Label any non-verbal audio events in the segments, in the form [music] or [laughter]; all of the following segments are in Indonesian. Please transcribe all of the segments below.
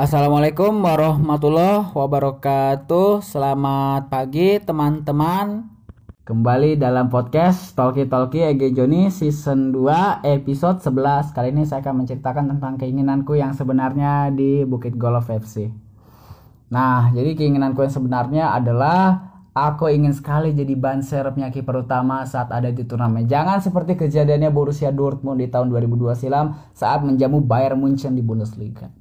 Assalamualaikum warahmatullahi wabarakatuh. Selamat pagi teman-teman. Kembali dalam podcast Talkie Talkie Ege Joni season 2 episode 11. Kali ini saya akan menceritakan tentang keinginanku yang sebenarnya di Bukit Golf FC. Nah, jadi keinginanku yang sebenarnya adalah Aku ingin sekali jadi ban serepnya kiper utama saat ada di turnamen. Jangan seperti kejadiannya Borussia Dortmund di tahun 2002 silam saat menjamu Bayern Munchen di Bundesliga.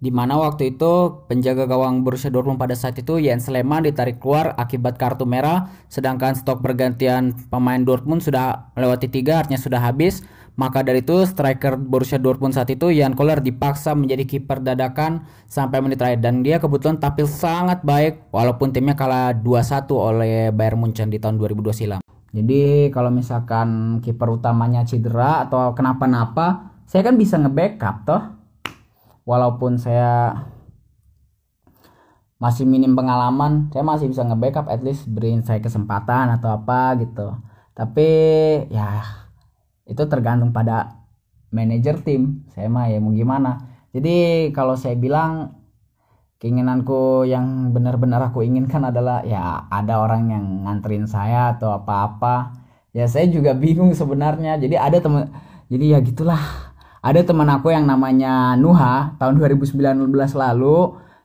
Di mana waktu itu penjaga gawang Borussia Dortmund pada saat itu Jens Lehmann ditarik keluar akibat kartu merah, sedangkan stok pergantian pemain Dortmund sudah melewati tiga, artinya sudah habis. Maka dari itu striker Borussia Dortmund saat itu Jan Koller dipaksa menjadi kiper dadakan sampai menit terakhir dan dia kebetulan tampil sangat baik walaupun timnya kalah 2-1 oleh Bayern Munchen di tahun 2002 silam. Jadi kalau misalkan kiper utamanya cedera atau kenapa-napa, saya kan bisa nge-backup toh walaupun saya masih minim pengalaman saya masih bisa nge-backup at least beriin saya kesempatan atau apa gitu. Tapi ya itu tergantung pada manajer tim. Saya mah ya mau gimana. Jadi kalau saya bilang keinginanku yang benar-benar aku inginkan adalah ya ada orang yang nganterin saya atau apa-apa. Ya saya juga bingung sebenarnya. Jadi ada teman jadi ya gitulah ada teman aku yang namanya Nuha tahun 2019 lalu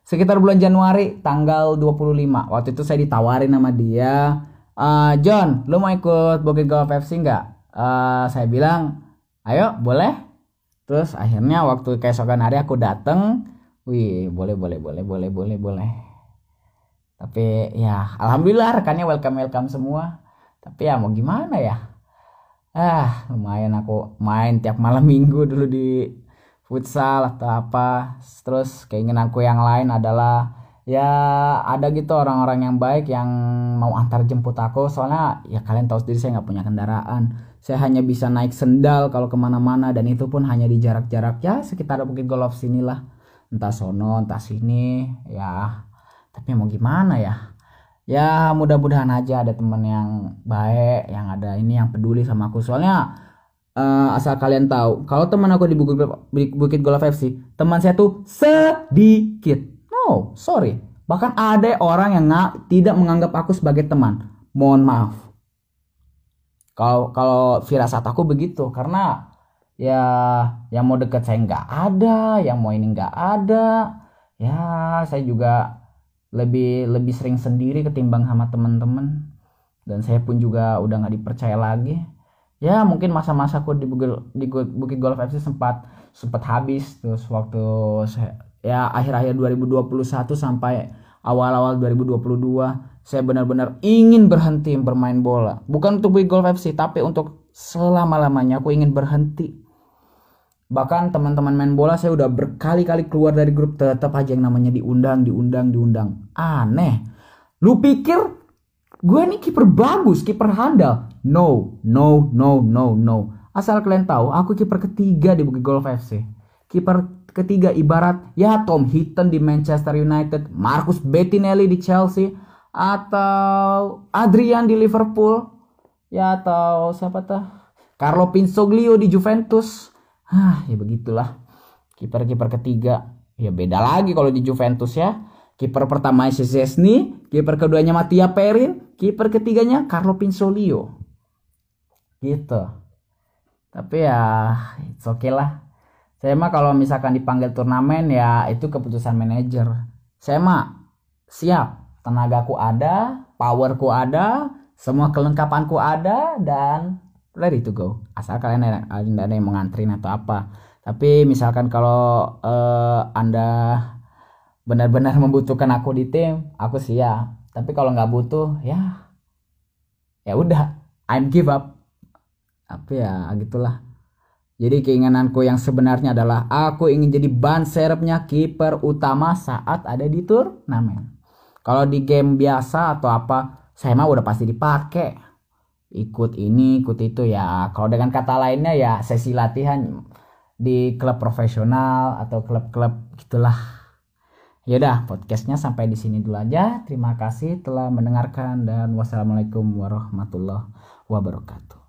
sekitar bulan Januari tanggal 25 waktu itu saya ditawarin sama dia uh, John lu mau ikut Bukit Golf FC nggak? Uh, saya bilang ayo boleh. Terus akhirnya waktu keesokan hari aku dateng wih boleh boleh boleh boleh boleh boleh. Tapi ya alhamdulillah rekannya welcome welcome semua. Tapi ya mau gimana ya ah lumayan aku main tiap malam [laughs] minggu dulu di futsal atau apa. Terus keinginanku yang lain adalah ya ada gitu orang-orang yang baik yang mau antar jemput aku. Soalnya ya kalian tahu sendiri saya nggak punya kendaraan. Saya hanya bisa naik sendal kalau ke mana-mana dan itu pun hanya di jarak-jarak. Ya sekitar Bukit Golf sinilah. Entah sono entah sini ya. Tapi mau gimana ya ya mudah-mudahan aja ada teman yang baik yang ada ini yang peduli sama aku. Soalnya uh, asal kalian tahu kalau teman aku di Bukit, Bukit Golf FC teman saya tuh sedikit. No sorry. Bahkan ada orang yang nggak tidak menganggap aku sebagai teman. Mohon maaf. Kalau kalau firasat aku begitu karena ya yang mau deket saya nggak ada yang mau ini nggak ada. Ya saya juga lebih lebih sering sendiri ketimbang sama teman-teman dan saya pun juga udah nggak dipercaya lagi. Ya mungkin masa-masaku di Bukit, di Bukit Golf FC sempat sempat habis. Terus waktu saya ya akhir-akhir 2021 sampai awal-awal 2022 saya benar-benar ingin berhenti bermain bola. Bukan untuk Bukit Golf FC tapi untuk selama-lamanya aku ingin berhenti bahkan teman-teman main bola saya udah berkali-kali keluar dari grup tetap aja yang namanya diundang diundang diundang. Aneh. Lu pikir gue nih kiper bagus kiper handal? No no no no no. Asal kalian tahu aku kiper ketiga di Bukit Golf FC kiper ketiga ibarat ya Tom Hinton di Manchester United Marcus Bettinelli di Chelsea atau Adrian di Liverpool ya atau siapa tuh Carlo Pinsoglio di Juventus ah ya begitulah. Kiper-kiper ketiga ya beda lagi kalau di Juventus ya. Kiper pertama Szczesny kiper keduanya Mattia Perin kiper ketiganya Carlo Pinsolio gitu. Tapi ya it's okay lah. Saya mah kalau misalkan dipanggil turnamen ya itu keputusan manajer. Saya mah siap. Tenagaku ada powerku ada semua kelengkapanku ada dan ready to go. Asal kalian ada, ada yang mengantrin atau apa. Tapi misalkan kalau uh, anda benar-benar [laughs] membutuhkan aku di tim aku siap. Tapi kalau nggak butuh ya ya udah. I'm give up. Tapi ya gitulah. Jadi keinginanku yang sebenarnya adalah aku ingin jadi ban serepnya kiper utama saat ada di turnamen. Kalau di game biasa atau apa, saya mah udah pasti dipakai ikut ini ikut itu ya. Kalau dengan kata lainnya ya sesi latihan di klub profesional atau klub-klub gitulah. Yaudah podcastnya sampai di sini dulu aja. Terima kasih telah mendengarkan dan wassalamualaikum warahmatullahi wabarakatuh